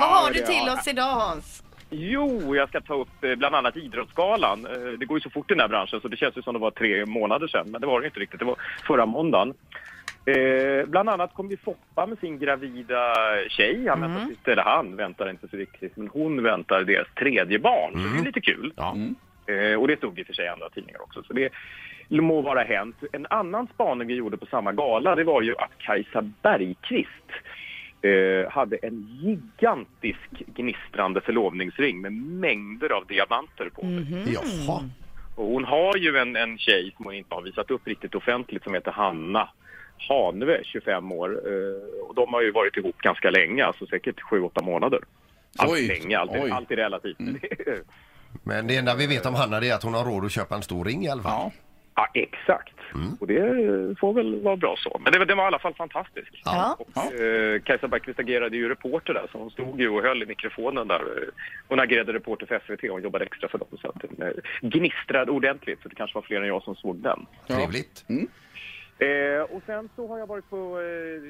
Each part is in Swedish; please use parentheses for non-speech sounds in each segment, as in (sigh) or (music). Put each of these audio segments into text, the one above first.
Vad har du till oss idag Hans? Jo, jag ska ta upp eh, bland annat Idrottsgalan. Eh, Det går ju så fort i den här branschen så det känns ju som det var tre månader sedan, men det var det inte riktigt. Det var förra måndagen. Eh, bland annat kom ju Foppa med sin gravida tjej. Han väntar sitt, eller han väntar inte så riktigt, men hon väntar deras tredje barn. Så det är lite kul. Ja. Eh, och det stod i för sig i andra tidningar också. Så det må vara hänt. En annan spaning vi gjorde på samma gala det var ju att Kajsa Bergqvist eh, hade en gigantisk gnistrande förlovningsring med mängder av diamanter på sig. Jaha. Och hon har ju en, en tjej som hon inte har visat upp riktigt offentligt som heter Hanna Hanve, 25 år. Eh, och de har ju varit ihop ganska länge, alltså säkert 7-8 månader. Alltså Oj, länge, allt är, oj. allt är relativt. (laughs) Men det enda vi vet om Hanna är att hon har råd att köpa en stor ring i alla fall. Ja. Ja, exakt. Och det får väl vara bra så. Men det, var- det var i alla fall fantastiskt. Ja. Och, eh, Kajsa Bergqvist agerade ju reporter där, så hon stod ju och höll i mikrofonen där. Hon agerade reporter för SVT och hon jobbade extra för dem. Så att den eh, gnistrade ordentligt, så det kanske var fler än jag som såg den. Trevligt. Eh, och sen så har jag varit på, eh,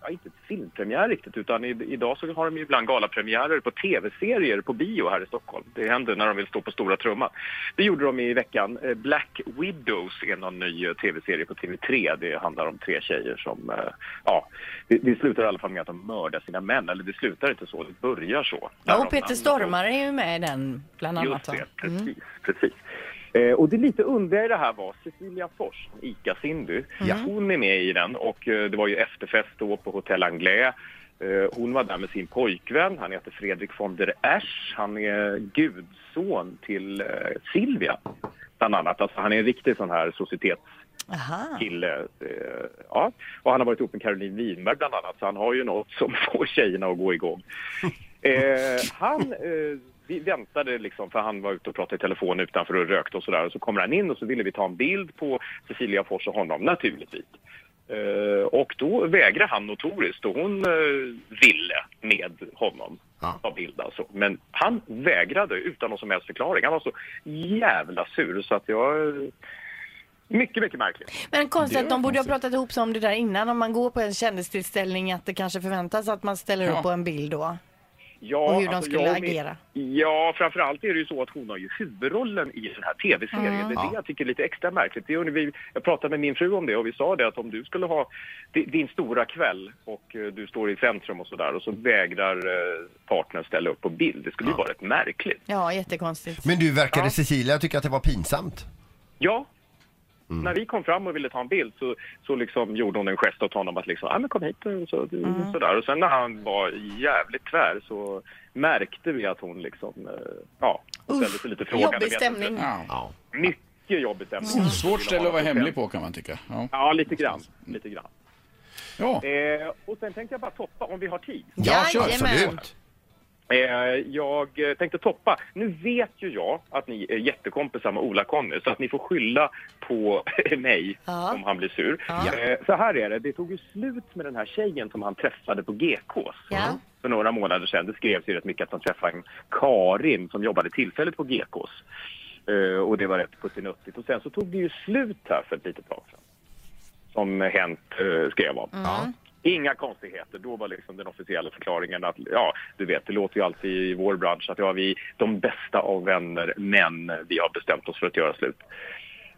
ja, inte filmpremiär riktigt, utan i, idag så har de ju ibland galapremiärer på tv-serier på bio här i Stockholm. Det händer när de vill stå på stora trumman. Det gjorde de i veckan. Eh, Black Widows är någon ny eh, tv-serie på TV3. Det handlar om tre tjejer som, eh, ja, det, det slutar i alla fall med att de mördar sina män. Eller det slutar inte så, det börjar så. Ja, och Peter Stormare är ju med i den bland annat. Just det, precis. precis. Eh, och det lite underliga i det här var Cecilia Fors, ICA-Cindy. Hon är med i den och eh, det var ju efterfest då på Hotel Anglais. Eh, hon var där med sin pojkvän, han heter Fredrik von der Esch. Han är gudson till eh, Silvia, bland annat. Alltså han är en riktig sån här societets Aha. kille. Eh, ja. Och han har varit ihop med Caroline Winberg bland annat, så han har ju något som (laughs) får tjejerna att gå igång. Eh, han, eh, vi väntade liksom, för han var ute och pratade i telefon utanför och rökte och sådär. Och så kommer han in och så ville vi ta en bild på Cecilia Fors och honom, naturligtvis. Eh, och då vägrade han notoriskt och hon eh, ville med honom Ja. ta bild alltså. Men han vägrade utan någon som helst förklaring. Han var så jävla sur så att jag... eh, Mycket, mycket märkligt. Men konstigt att de borde ha konstigt. pratat ihop sig om det där innan. Om man går på en kändistillställning att det kanske förväntas att man ställer Ja. upp på en bild då. Ja, Och hur de alltså, skulle jag agera. Ja, framförallt är det ju så att hon har ju huvudrollen i den här tv-serien. Det är det jag tycker är lite extra märkligt. Det är vi, jag pratade med min fru om det och vi sa det att om du skulle ha di- din stora kväll och eh, du står i centrum och sådär och så vägrar eh, partnern ställa upp på bild. Det skulle ju vara rätt märkligt. Ja, jättekonstigt. Men du verkade Cecilia tycka att det var pinsamt. Ja. När vi kom fram och ville ta en bild så, så liksom gjorde hon en gest åt honom att liksom, ah, men kom hit och så, sådär. Och sen när han var jävligt tvär så märkte vi att hon liksom, eh, ja, hon ställde sig lite frågande. Jobbig stämning. Ja. Mycket jobbig stämning. Svårt ställe att vara hemlig på kan man tycka. Ja. Ja, lite grann. Lite grann. Ja. Eh, och sen tänkte jag bara toppa om vi har tid. Ja, kör, absolut. Eh, jag eh, tänkte toppa. Nu vet ju jag att ni är jättekompisar med Ola-Conny så att ni får skylla på (laughs) mig Ja. om han blir sur. Ja. Eh, så här är det, det tog ju slut med den här tjejen som han träffade på GKs Ja. för några månader sedan. Det skrevs ju rätt mycket att han träffade en Karin som jobbade tillfälligt på GKs. Och det var rätt puttinuttigt. Och sen så tog det ju slut här för ett litet tag sedan. Som Hänt skrev om. Ja. Inga konstigheter. Då var liksom den officiella förklaringen att, ja, du vet, det låter ju alltid i vår bransch att ja, vi är de bästa av vänner, men vi har bestämt oss för att göra slut.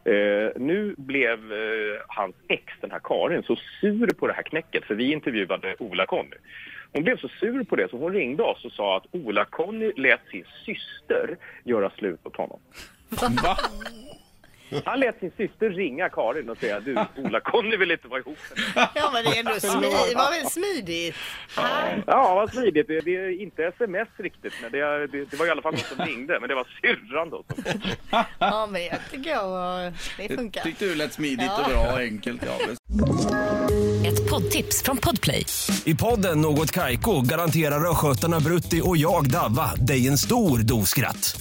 Eh, nu blev eh, hans ex, den här Karin, så sur på det här knäcket, för vi intervjuade Ola-Conny. Hon blev så sur på det så hon ringde oss och sa att Ola-Conny lät sin syster göra slut åt honom. Va? (laughs) Han lät sin syster ringa Karin och säga du, Ola-Conny vill inte vara ihop. Ja, men det är ändå smi- det var väl smidigt? Ja, vad smidigt. Det, det är inte sms riktigt, men det, det, det var i alla fall någon som ringde. Men det var syrran då. Som... Ja, men jag tycker jag det Det funkar. tyckte du lät smidigt Ja. och bra och enkelt. Ja, visst. Ett poddtips från Podplay. I podden Något Kaiko garanterar östgötarna Brutti och jag, Davva, dig en stor dos skratt.